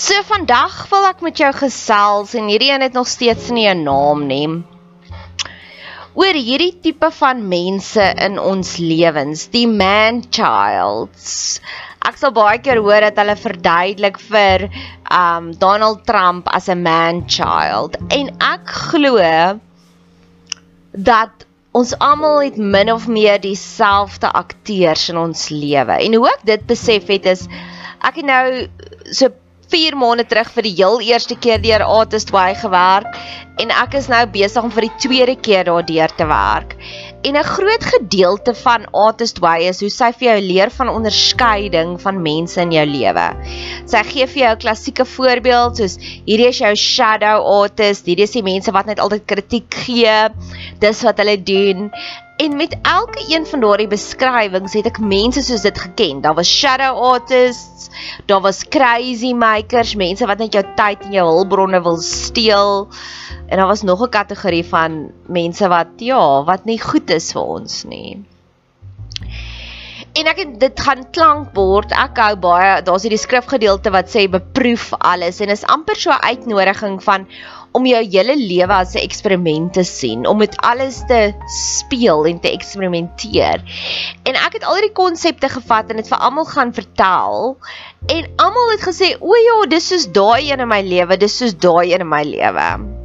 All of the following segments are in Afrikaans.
So vandag wil ek met jou gesels en hierdie een het nog steeds nie 'n naam nie. Oor hierdie tipe van mense in ons lewens, die man childs. Ek sal baie keer hoor dat hulle verduidelik vir um Donald Trump as 'n man child en ek glo dat ons almal het min of meer dieselfde akteurs in ons lewe. En hoe ek dit besef het is ek het nou so 4 maande terug vir die heel eerste keer deur Artist Way gewerk en ek is nou besig om vir die tweede keer daardeur te werk. En 'n groot gedeelte van Artist Way is hoe sy vir jou leer van onderskeiding van mense in jou lewe. Sy gee vir jou 'n klassieke voorbeeld soos hierdie is jou shadow artist, hierdie is die mense wat net altyd kritiek gee. Dis wat hulle doen. En met elke een van daardie beskrywings het ek mense soos dit geken. Daar was shadow artists, daar was crazy makers, mense wat net jou tyd en jou hulpbronne wil steel. En daar was nog 'n kategorie van mense wat ja, wat nie goed is vir ons nie. En ek dit gaan klankbord. Ek hou baie, daar's hierdie skrifgedeelte wat sê beproef alles en is amper so 'n uitnodiging van om jou hele lewe as 'n eksperiment te sien, om dit alles te speel en te eksperimenteer. En ek het al die konsepte gevat en dit vir almal gaan vertel en almal het gesê, "O ja, dis soos daai een in my lewe, dis soos daai een in my lewe."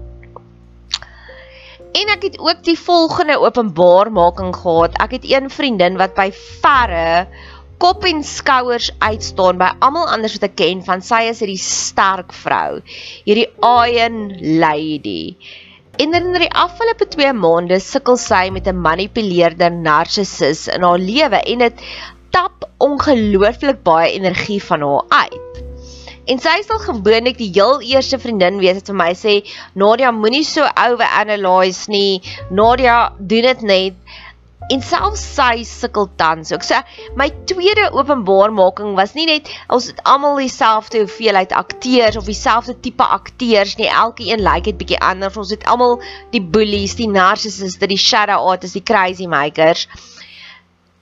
En ek het ook die volgende openbaarmaking gehad. Ek het een vriendin wat by verre kop en skouers uitstaan by almal anders wat ek ken van sy is hierdie sterk vrou, hierdie iron lady. En in die afgelope 2 maande sukkel sy met 'n manipuleerder narcissus in haar lewe en dit tap ongelooflik baie energie van haar uit. En sy sal gewoonlik die heel eerste vriendin wees wat vir my sê, "Nadia, moenie so oue analyse nie. Nadia, doen dit net." En selfs sy sukkel tans. Ek sê my tweede openbaarmaking was nie net ons het almal dieselfde hoeveelheid akteurs of dieselfde tipe akteurs nie. Elkeen lyk dit bietjie anders. Ons het almal die bullies, die narcissiste, die shadow artists, die crazy makers.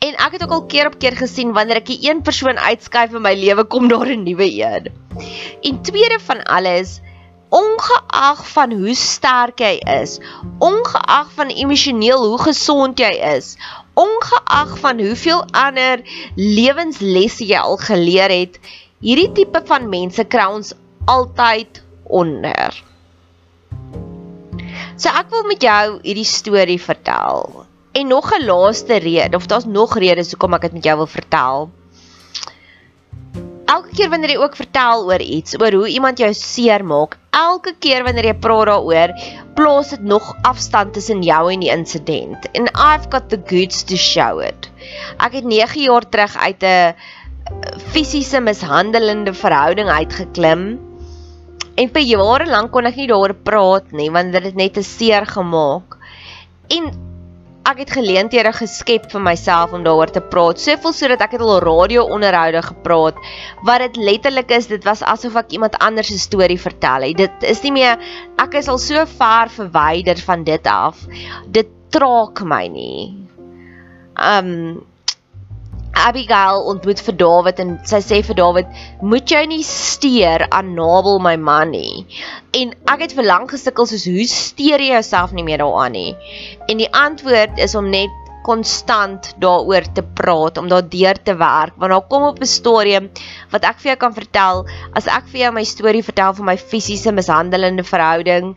En ek het ook al keer op keer gesien wanneer ek 'n een persoon uitskuif in my lewe kom daar 'n nuwe een. En tweede van alles ongeag van hoe sterk jy is, ongeag van emosioneel hoe gesond jy is, ongeag van hoeveel ander lewenslesse jy al geleer het, hierdie tipe van mense kry ons altyd onder. So ek wil met jou hierdie storie vertel. En nog 'n laaste rede, of daar's nog redes hoekom ek dit met jou wil vertel elke keer wanneer jy ook vertel oor iets, oor hoe iemand jou seermaak, elke keer wanneer jy praat daaroor, plaas dit nog afstand tussen jou en die insident. And I've got the goods to show it. Ek het 9 jaar terug uit 'n fisiese mishandelende verhouding uitgeklim. En vir jare lank kon ek nie daaroor praat nie want dit het net te seer gemaak. En ek het geleenthede geskep vir myself om daaroor te praat. Soveel sodat ek het al radio-onderhoude gepraat wat dit letterlik is, dit was asof ek iemand anders se storie vertel het. Dit is nie meer ek is al so ver verwyder van dit af. Dit traak my nie. Um Abigail ontmoet vir Dawid en sy sê vir Dawid, "Moet jy nie steur aan Nabal my man nie." En ek het vir lank gesukkel soos hoe steur jy jouself nie meer daaraan nie? En die antwoord is om net konstant daaroor te praat, om daardeur te werk, want daar kom op 'n stadium wat ek vir jou kan vertel, as ek vir jou my storie vertel van my fisiese mishandelende verhouding,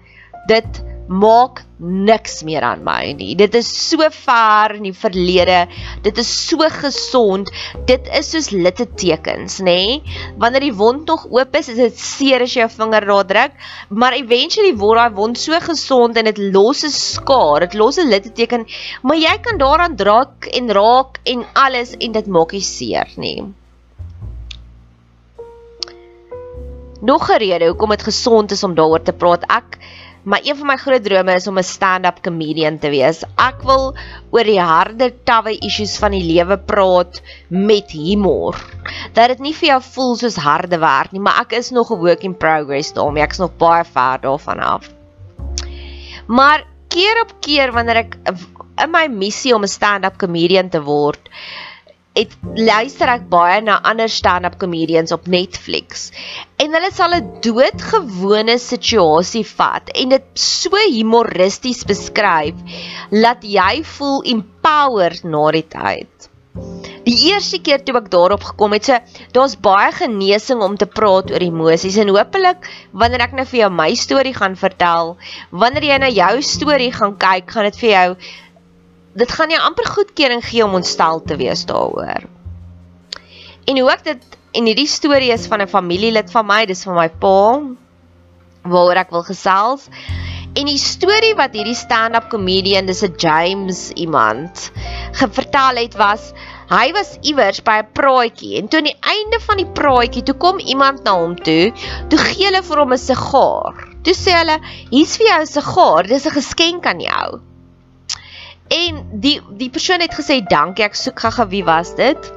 dit maak niks meer aan my nie. Dit is so ver in die verlede. Dit is so gesond. Dit is soos littekens, nê? Nee? Wanneer die wond nog oop is, is dit seer as jy jou vinger daar druk, maar eventually word daai wond so gesond en dit los 'n skaar, dit los 'n litteteken, maar jy kan daaraan draak en raak en alles en dit maak nie seer nie. Nog 'n rede hoekom dit gesond is om daaroor te praat. Ek Maar een van my groot drome is om 'n stand-up comedian te wees. Ek wil oor die harde, tawwe issues van die lewe praat met humor. Dat dit nie vir jou voel soos harde werk nie, maar ek is nog 'n work in progress daarmee. Ek's nog baie ver daarvan af. Maar keer op keer wanneer ek in my missie om 'n stand-up comedian te word, het luister ek baie na ander stand-up comedians op Netflix. En hulle sal 'n doodgewone situasie vat en dit so humoristies beskryf dat jy voel empowered na die tyd. Die eerste keer toe ek daarop gekom het, so daar's baie genesing om te praat oor emosies en hopelik wanneer ek nou vir jou my storie gaan vertel, wanneer jy na jou storie gaan kyk, gaan dit vir jou dit gaan jou amper goedkeuring gee om ontstel te wees daaroor. En hoe ek dit en hierdie storie is van 'n familielid van my, dis van my pa waaroor ek wil gesels. En die storie wat hierdie stand-up comedian, dis 'n James iemand, gevertel het was hy was iewers by 'n praatjie en toe aan die einde van die praatjie toe kom iemand na hom toe, toe gee hulle vir hom 'n sigaar. Toe sê hulle, "Hier's vir jou 'n sigaar, dis 'n geskenk aan jou." En die die persoon het gesê dankie, ek soek gaga wie was dit?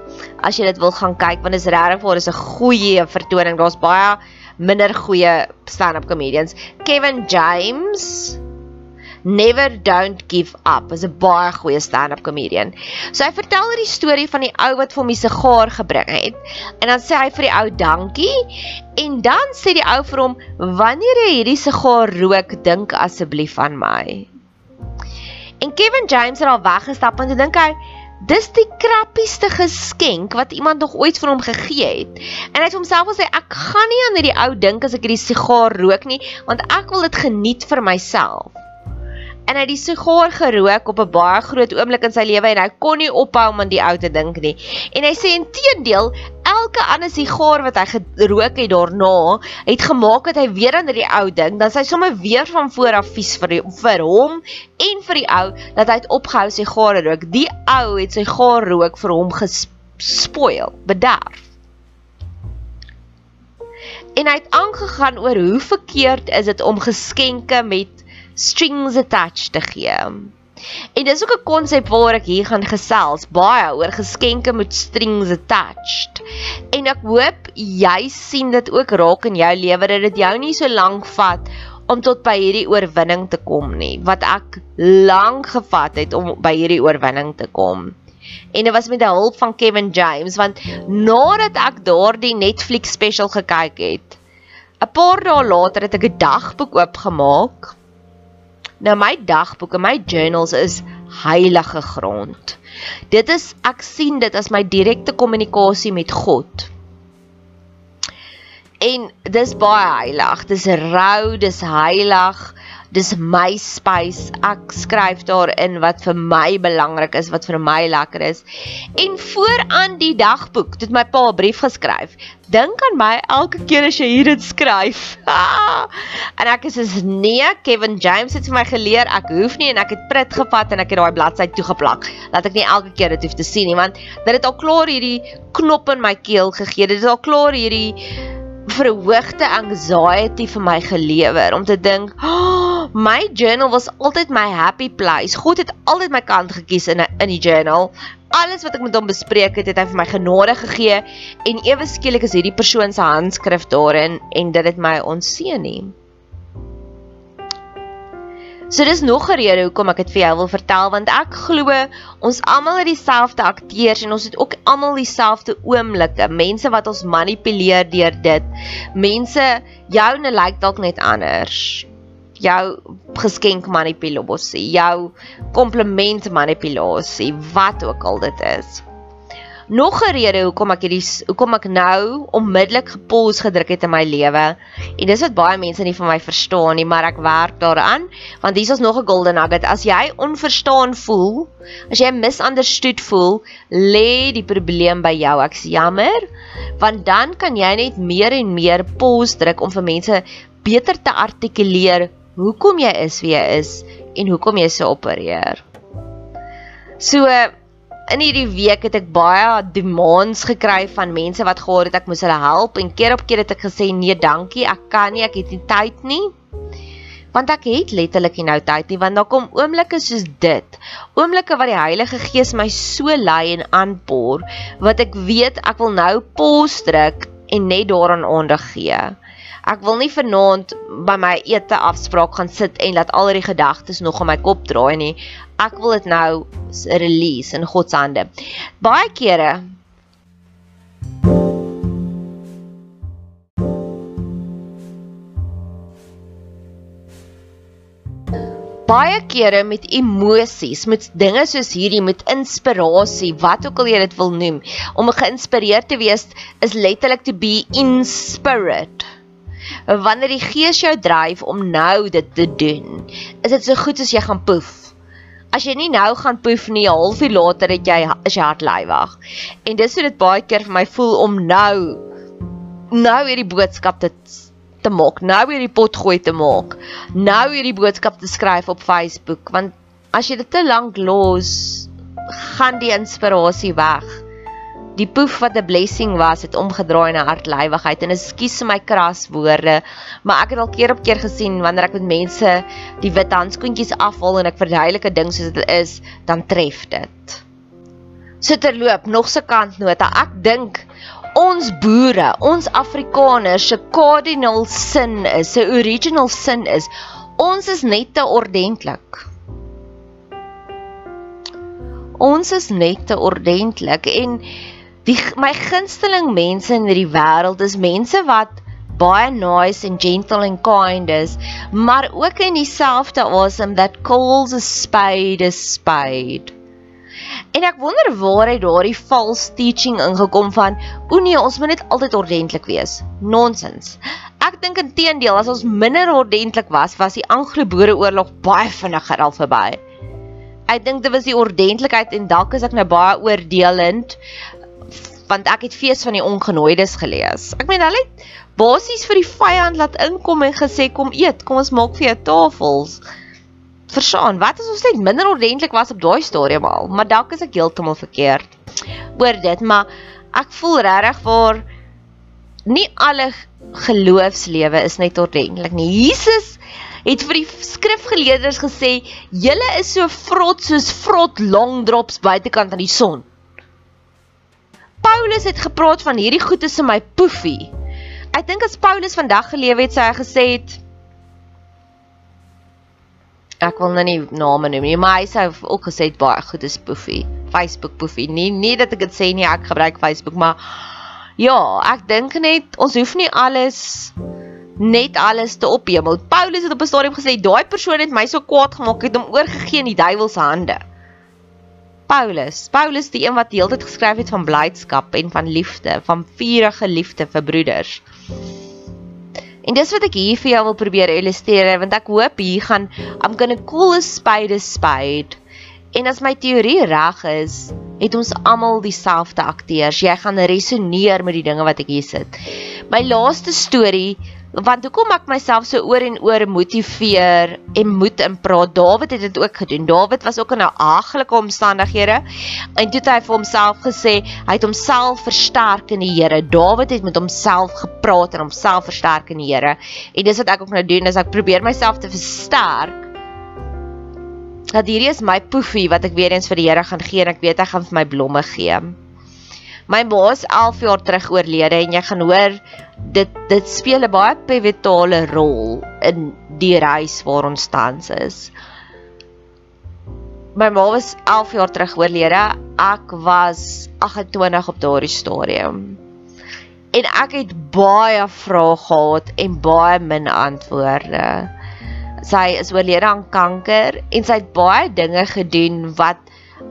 As jy dit wil gaan kyk want dit is regtig vir is 'n goeie vertoning. Daar's baie minder goeie stand-up comedians. Kevin James Never don't give up. Is 'n baie goeie stand-up comedian. So hy vertel die storie van die ou wat vir hom die sigaar gebring het. En dan sê hy vir die ou dankie en dan sê die ou vir hom wanneer jy hierdie sigaar rook, dink asseblief aan my. En Kevin James het al weggestap en toe dink hy dis die krappieste geskenk wat iemand nog ooit vir hom gegee het. En hy het homself gesê ek gaan nie aan hierdie ou dink as ek hierdie sigaar rook nie, want ek wil dit geniet vir myself en hy het die sigaar gerook op 'n baie groot oomblik in sy lewe en hy kon nie ophou om aan die ou te dink nie. En hy sê inteendeel, elke ander sigaar wat hy gerook het daarna, het gemaak dat hy weer aan die ou dink, dan sy sommer weer van voor af vies vir die, vir hom en vir die ou dat hy het opgehou sigare rook. Die ou het sy sigaar rook vir hom gespoil, bederf. En hy het aangegaan oor hoe verkeerd is dit om geskenke met strings attached te gee. En dis ook 'n konsep waar ek hier gaan gesels baie oor geskenke met strings attached. En ek hoop jy sien dit ook raak in jou lewe dat dit jou nie so lank vat om tot by hierdie oorwinning te kom nie wat ek lank gevat het om by hierdie oorwinning te kom. En dit was met die hulp van Kevin James want nadat ek daardie Netflix special gekyk het, 'n paar dae later het ek 'n dagboek oopgemaak. Nou my dagboek en my journals is heilige grond. Dit is ek sien dit as my direkte kommunikasie met God. En dis baie heilig. Dis rou, dis heilig. Dis my space. Ek skryf daarin wat vir my belangrik is, wat vir my lekker is. En vooraan die dagboek het my pa 'n brief geskryf. Dink aan my elke keer as jy hier dit skryf. en ek is soos nee, Kevin James het vir my geleer ek hoef nie en ek het prit gevat en ek het daai bladsy toegeplak. Laat ek nie elke keer dit hoef te sien nie, want dit het al klaar hierdie knop in my keel gegee. Dit het al klaar hierdie verhoogde anxiety vir my gelewer om te dink, oh, my journal was altyd my happy place. God het altyd my kant gekies in in die journal. Alles wat ek met hom bespreek het, het hy vir my genade gegee en ewe skielik is hierdie persoon se handskrif daarin en dit het my onseën nie. So dis nog 'n rede hoekom ek dit vir jou wil vertel want ek glo ons almal het dieselfde akteurs en ons het ook almal dieselfde oomblikke. Mense wat ons manipuleer deur dit. Mense joune lyk dalk net anders. Jou geskenk manipulasie, jou kompliment manipulasie, wat ook al dit is. Nog 'n rede hoekom ek hierdie hoekom ek nou onmiddellik gepause gedruk het in my lewe. En dis wat baie mense nie van my verstaan nie, maar ek werk daaraan want hier is nog 'n golden nugget. As jy onverstaan voel, as jy misunderstood voel, lê die probleem by jou. Ek's jammer, want dan kan jy net meer en meer pause druk om vir mense beter te artikuleer hoekom jy is wie jy is en hoekom jy so opereer. So in hierdie week het ek baie demands gekry van mense wat gehoor het ek moes hulle help en keer op keer het ek gesê nee dankie ek kan nie ek het nie tyd nie. Want ek het letterlik nie nou tyd nie want daar kom oomblikke soos dit oomblikke wat die Heilige Gees my so lei en aanpoor wat ek weet ek wil nou pos druk en net daaraan aandag gee Ek wil nie vanaand by my ete afspraak gaan sit en laat al die gedagtes nog in my kop draai nie. Ek wil dit nou release in God se hande. Baie kere baie kere met emosies, met dinge soos hierdie met inspirasie, wat ook al jy dit wil noem, om geïnspireerd te wees is letterlik to be in spirit wanneer die gees jou dryf om nou dit te doen, is dit so goed as jy gaan poef. As jy nie nou gaan poef nie, 'n halfuur later het jy is jy hart lui wag. En dis hoe dit baie keer vir my voel om nou nou hierdie boodskap te te maak, nou hierdie pot gooi te maak. Nou hierdie boodskap te skryf op Facebook, want as jy dit te lank los, gaan die inspirasie weg die poef wat 'n blessing was het omgedraai na hartlywigheid en ekskuus my kras woorde maar ek het al keer op keer gesien wanneer ek met mense die wit handskoentjies afhaal en ek verduidelik 'n ding soos dit is dan tref dit. So terloop nog se kantnota. Ek dink ons boere ons afrikaners se cardinal sin is se original sin is ons is net te ordentlik. Ons is net te ordentlik en Die my gunsteling mense in hierdie wêreld is mense wat baie nice and gentle and kind is, maar ook in dieselfde awesome that calls a spade a spade. En ek wonder waar hy daardie false teaching ingekom van, o nee, ons moet net altyd ordentlik wees. Nonsens. Ek dink inteendeel as ons minder ordentlik was, was die Anglo-Boereoorlog baie vinniger al verby. Ek dink dit was die ordentlikheid en dalk is ek nou baie oordeelend want ek het fees van die ongenooides gelees. Ek meen hulle het basies vir die vyand laat inkom en gesê kom eet, kom ons maak vir jou tafels. Verstaan, wat as ons net minder ordentlik was op daai stadium al, maar dalk is ek heeltemal verkeerd oor dit, maar ek voel regtig vir nie alle geloofslewe is net ordentlik nie. Jesus het vir die skrifgeleerders gesê, "Julle is so vrot soos vrot long drops buitekant aan die son." Paulus het gepraat van hierdie goed is in my poefie. Ek dink as Paulus vandag gelewe het, sou hy gesê het Ek wil nou nie name noem nie, maar hy sou ook gesê het baie goed is poefie. Facebook poefie. Nie nie dat ek dit sê nie, ek gebruik Facebook, maar ja, ek dink net ons hoef nie alles net alles te ophemel. Paulus het op 'n stadium gesê daai persoon het my so kwaad gemaak, het hom oorgegee in die duiwel se hande. Paulus, Paulus die een wat die hele tyd geskryf het van blydskap en van liefde, van vurige liefde vir broeders. En dis wat ek hier vir jou wil probeer illustreer want ek hoop hier gaan I'm going to call a spade a spade. En as my teorie reg is, het ons almal dieselfde akteurs. Jy gaan resoneer met die dinge wat ek hier sit. My laaste storie want hoekom ek myself so oor en oor motiveer en moed in praat. Dawid het dit ook gedoen. Dawid was ook in 'n haglike omstandighede en toe het hy vir homself gesê, hy het homself versterk in die Here. Dawid het met homself gepraat en homself versterk in die Here. En dis wat ek ook nou doen, is ek probeer myself te versterk. Dat hierdie is my poefie wat ek weer eens vir die Here gaan gee en ek weet hy gaan vir my blomme gee. My ma is 11 jaar terug oorlede en jy gaan hoor dit dit speel 'n baie pivotale rol in die reis waar ons tans is. My ma was 11 jaar terug oorlede. Ek was 28 op daardie stadium. En ek het baie vrae gehad en baie min antwoorde. Sy is oorlede aan kanker en sy het baie dinge gedoen wat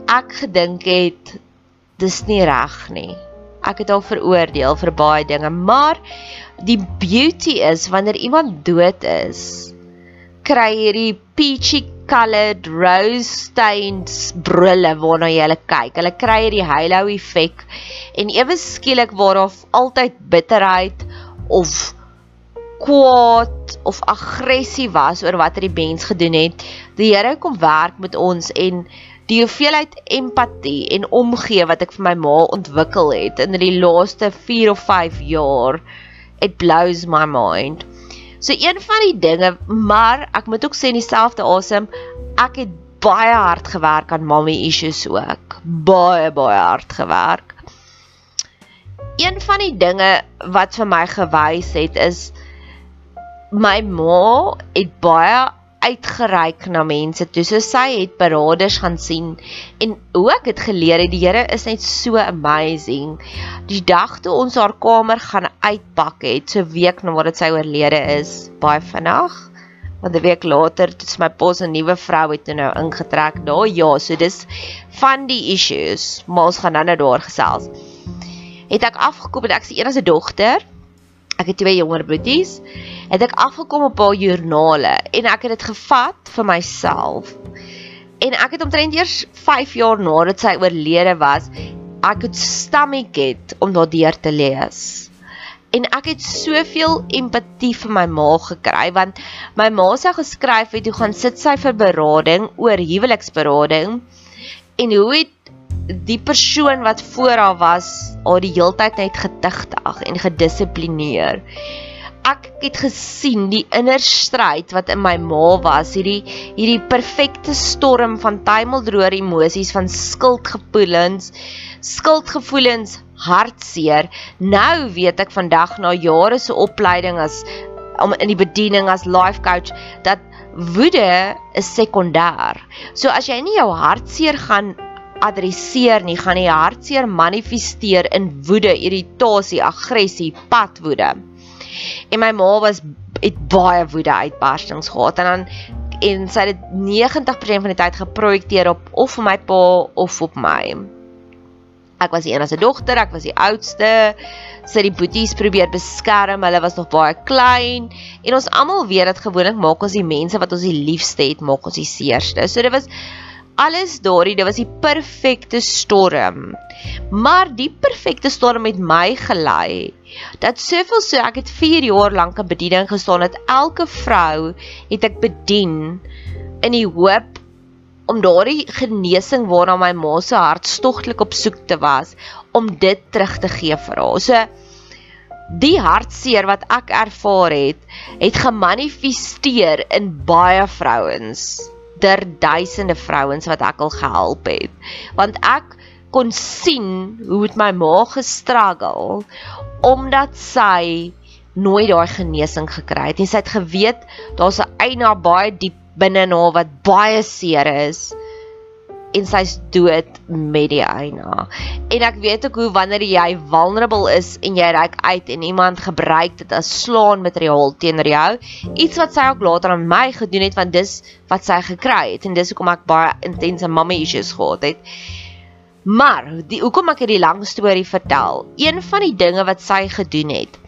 ek gedink het dis nie reg nie. Ek het al veroordeel vir baie dinge, maar die beauty is wanneer iemand dood is, kry hierdie peachy colored rose stained brille waarna jy hulle kyk. Hulle kry hierdie halo effek en ewe skielik waar of altyd bitterheid of kwaad of aggressie was oor wat hierdie mens gedoen het. Die Here kom werk met ons en die hoeveelheid empatie en omgee wat ek vir my ma ontwikkel het in die laaste 4 of 5 jaar it blows my mind. So een van die dinge, maar ek moet ook sê in dieselfde asem, ek het baie hard gewerk aan mommy issues ook. Baie baie hard gewerk. Een van die dinge wat vir my gewys het is my ma het baie uitgereik na mense toe. So sy het paraders gaan sien en hoe ek het geleer het die Here is net so amazing. Die dag toe ons haar kamer gaan uitpak het, so week nadat sy oorlede is, baie vinnig. Want 'n week later het my pos 'n nuwe vrou het nou ingetrek. Daar ja, so dis van die issues. Maar ons gaan nou-nou daar gesels. Het ek afgekom en ek se enigste dogter ek het twee jonger boeties, het ek afgekom op haar joernale en ek het dit gevat vir myself. En ek het omtrent eers 5 jaar nadat sy oorlede was, ek het stomach het om daardeur te lees. En ek het soveel empatie vir my ma gekry want my ma sou geskryf het hoe gaan sit sy vir berading oor huweliksberading en hoe het die persoon wat voor haar was, haar die heeltyd net getigtig en gedissiplineer. Ek het gesien die inner stryd wat in my ma was, hierdie hierdie perfekte storm van tuimeldroër emosies van skuldgevoelens, skuldgevoelens, hartseer. Nou weet ek vandag na jare se opleiding as om in die bediening as life coach dat woede is sekondêr. So as jy nie jou hartseer gaan adresseer nie, gaan die hartseer manifesteer in woede, irritasie, aggressie, padwoede. En my ma was het baie woede uitbarstings gehad en dan en sy het 90% van die tyd geprojekteer op of vir my pa of op my. Ek was die enigste dogter, ek was die oudste. Sy die boeties probeer beskerm. Hulle was nog baie klein en ons almal weet dat gewoonlik maak ons die mense wat ons die liefste het, maak ons die seerste. So dit was alles daardie, dit was die perfekte storm. Maar die perfekte storm het my gelei dat soveel so ek het 4 jaar lank in bediening gestaan dat elke vrou het ek bedien in die hoop om daardie genesing waarna my ma se hartstogtelik op soek te was om dit terug te gee vir haar. So die hartseer wat ek ervaar het, het gemanifesteer in baie vrouens, der duisende vrouens wat ek al gehelp het. Want ek kon sien hoe met my ma gestruggle omdat sy nooit daai genesing gekry het. En sy het geweet daar's 'n eina baie diep binne in haar wat baie seer is en sy's dood met die eina. En ek weet ook hoe wanneer jy vulnerable is en jy reik uit en iemand gebruik dit as slaan materiaal teenoor jou, iets wat sy ook later aan my gedoen het want dis wat sy gekry het en dis hoekom ek baie intense mommy issues gehad het. Maar die hoekom ek hierdie lang storie vertel, een van die dinge wat sy gedoen het.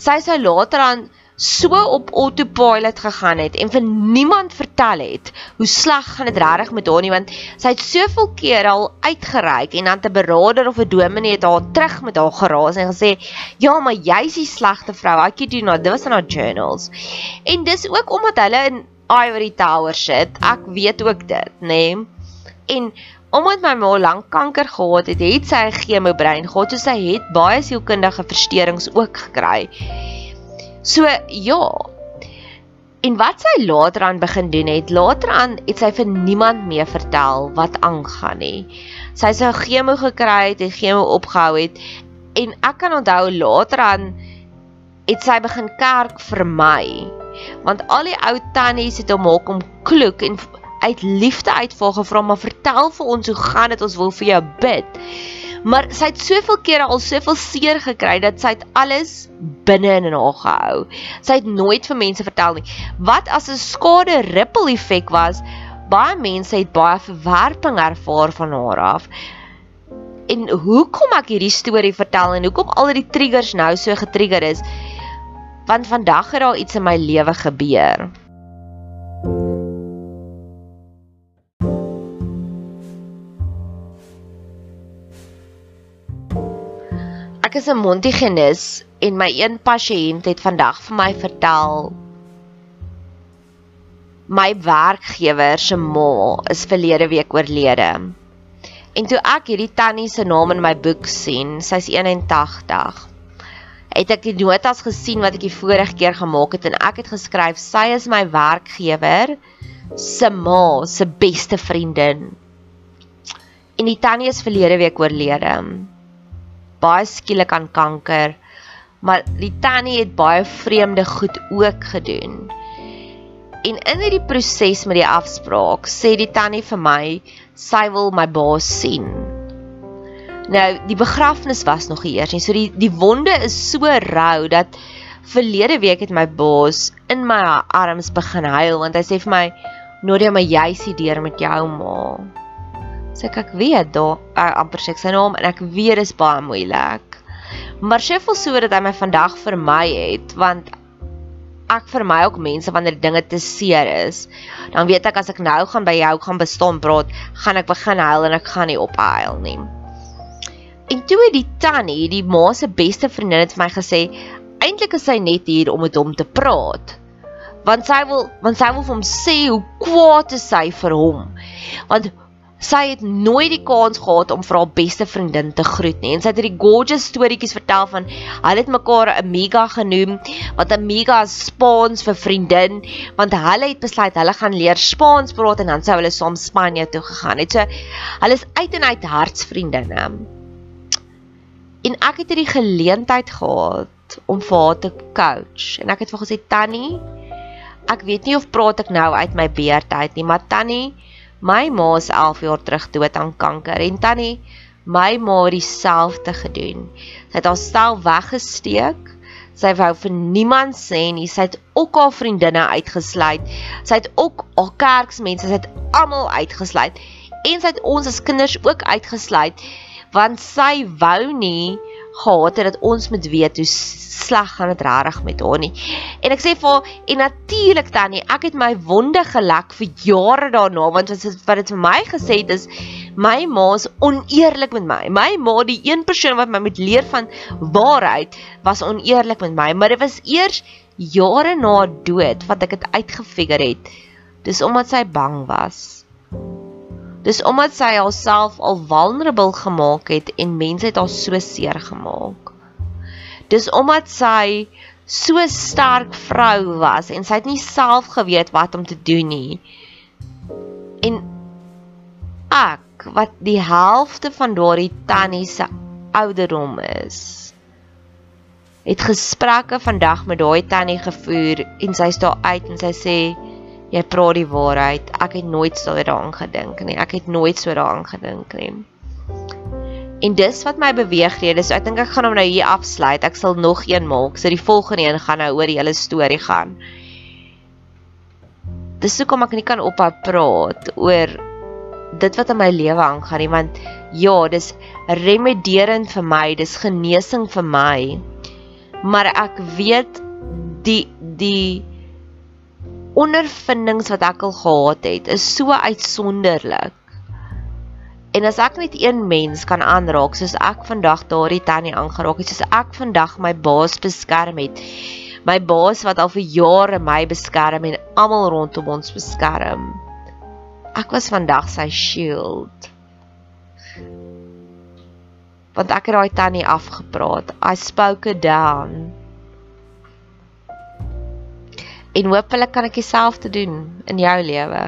Sy sou later aan so op autopilot gegaan het en vir niemand vertel het hoe sleg gaan dit regtig met haar nie want sy het soveel keer al uitgereik en dan 'n beraader of 'n dominee het haar terug met haar geraas en gesê ja maar jy's die slegte vrou. I kid you not. Dit was in haar journals. En dis ook omdat hulle in Ivory Tower sit. Ek weet ook dit nê? Nee? en omdat my ma lank kanker gehad het het sy 'n chemobrein gehad so sy het baie sielkundige versteurings ook gekry So ja. En wat sy later aan begin doen het, later aan het sy vir niemand meer vertel wat aangaan nie. Sy sou chemo gekry het en chemo opgehou het en ek kan onthou later aan het sy begin kerk vir my. Want al die ou tannies het hom hom kloek en uit liefde uitvra gevra maar vertel vir ons hoe gaan dit ons wil vir jou bid. Maar sy het soveel kere al soveel seer gekry dat sy dit alles binne in haar gehou. Sy het nooit vir mense vertel nie. Wat as 'n skade ripple effek was? Baie mense het baie verwerping ervaar van haar af. En hoekom ek hierdie storie vertel en hoekom al die triggers nou so getrigger is? Want vandag het daar iets in my lewe gebeur. Ek is 'n Montigenis en my een pasiënt het vandag vir my vertel my werkgewer se ma is verlede week oorlede. En toe ek hierdie tannie se naam in my boek sien, sy's 81. Het ek die notas gesien wat ek die vorige keer gemaak het en ek het geskryf sy is my werkgewer se ma se beste vriendin. En die tannie is verlede week oorlede baie skielik aan kanker. Maar die tannie het baie vreemde goed ook gedoen. En in hierdie proses met die afspraak sê die tannie vir my sy wil my baas sien. Nou, die begrafnis was nog eers nie. So die die wonde is so rou dat verlede week het my baas in my arms begin huil want hy sê vir my Nodia, maar jy is hier met jou ma sê ek ek weet daar uh, amper sê ek sy naam en ek weet dit is baie moeilik. Maar sy voel so dat hy my vandag vir my het want ek vir my ook mense wanneer dinge te seer is. Dan weet ek as ek nou gaan by jou gaan bestaan praat, gaan ek begin huil en ek gaan nie ophuil nie. En toe het die tannie, die ma se beste vriendin het vir my gesê, eintlik is sy net hier om met hom te praat. Want sy wil want sy wil vir hom sê hoe kwaad sy vir hom. Want sy het nooit die kans gehad om vir haar beste vriendin te groet nie. En sy het hierdie gorgeous storieetjies vertel van hulle het mekaar 'n amiga genoem, wat amiga is Spaans vir vriendin, want hulle het besluit hulle gaan leer Spaans praat en dan sou hulle saam Spanje toe gegaan het. So hulle is uit en uit hartsvriendinne. En ek het hierdie geleentheid gehad om vir haar te coach en ek het vir gesê Tannie, ek weet nie of praat ek nou uit my beerd uit nie, maar Tannie My ma is 11 jaar terug dood aan kanker en tannie, my ma het dieselfde gedoen. Sy het haarself weggesteek. Sy wou vir niemand sê nie. Sy het ook haar vriendinne uitgesluit. Sy het ook haar kerksmense, sy het almal uitgesluit en sy het ons as kinders ook uitgesluit want sy wou nie gehad het dat ons moet weet hoe sleg gaan dit regtig met haar nie. En ek sê vir haar en natuurlik tannie, ek het my wonde gelek vir jare daarna want wat dit vir my gesê het is my ma's oneerlik met my. My ma, die een persoon wat my moet leer van waarheid, was oneerlik met my, maar dit was eers jare na dood wat ek dit uitgefigure het. Dis omdat sy bang was. Dis omdat sy haarself al vulnerable gemaak het en mense het haar so seer gemaak. Dis omdat sy so sterk vrou was en sy het nie self geweet wat om te doen nie. En ek wat die helfte van daardie tannie se ouderdom is, het gesprekke vandag met daai tannie gevoer en sy staan uit en sy sê jy praat die waarheid. Ek het nooit so daaraan gedink nie. Ek het nooit so daaraan gedink nie. En dis wat my beweegrede is. So ek dink ek gaan hom nou hier afsluit. Ek sal nog een maak. So die volgende een gaan nou oor die hele storie gaan. Dis hoekom ek nie kan ophou praat oor dit wat in my lewe aangaan nie, want ja, dis remederend vir my, dis genesing vir my. Maar ek weet die die ondervindings wat ek al gehad het, is so uitsonderlik. En as ek net een mens kan aanraak soos ek vandag daardie tannie aangeraak het, soos ek vandag my baas beskerm het. My baas wat al vir jare my beskerm en almal rondom ons beskerm. Ek was vandag sy shield. Want ek het daai tannie afgepraat. I spoke down. En hopelik kan ek dieselfde doen in jou lewe.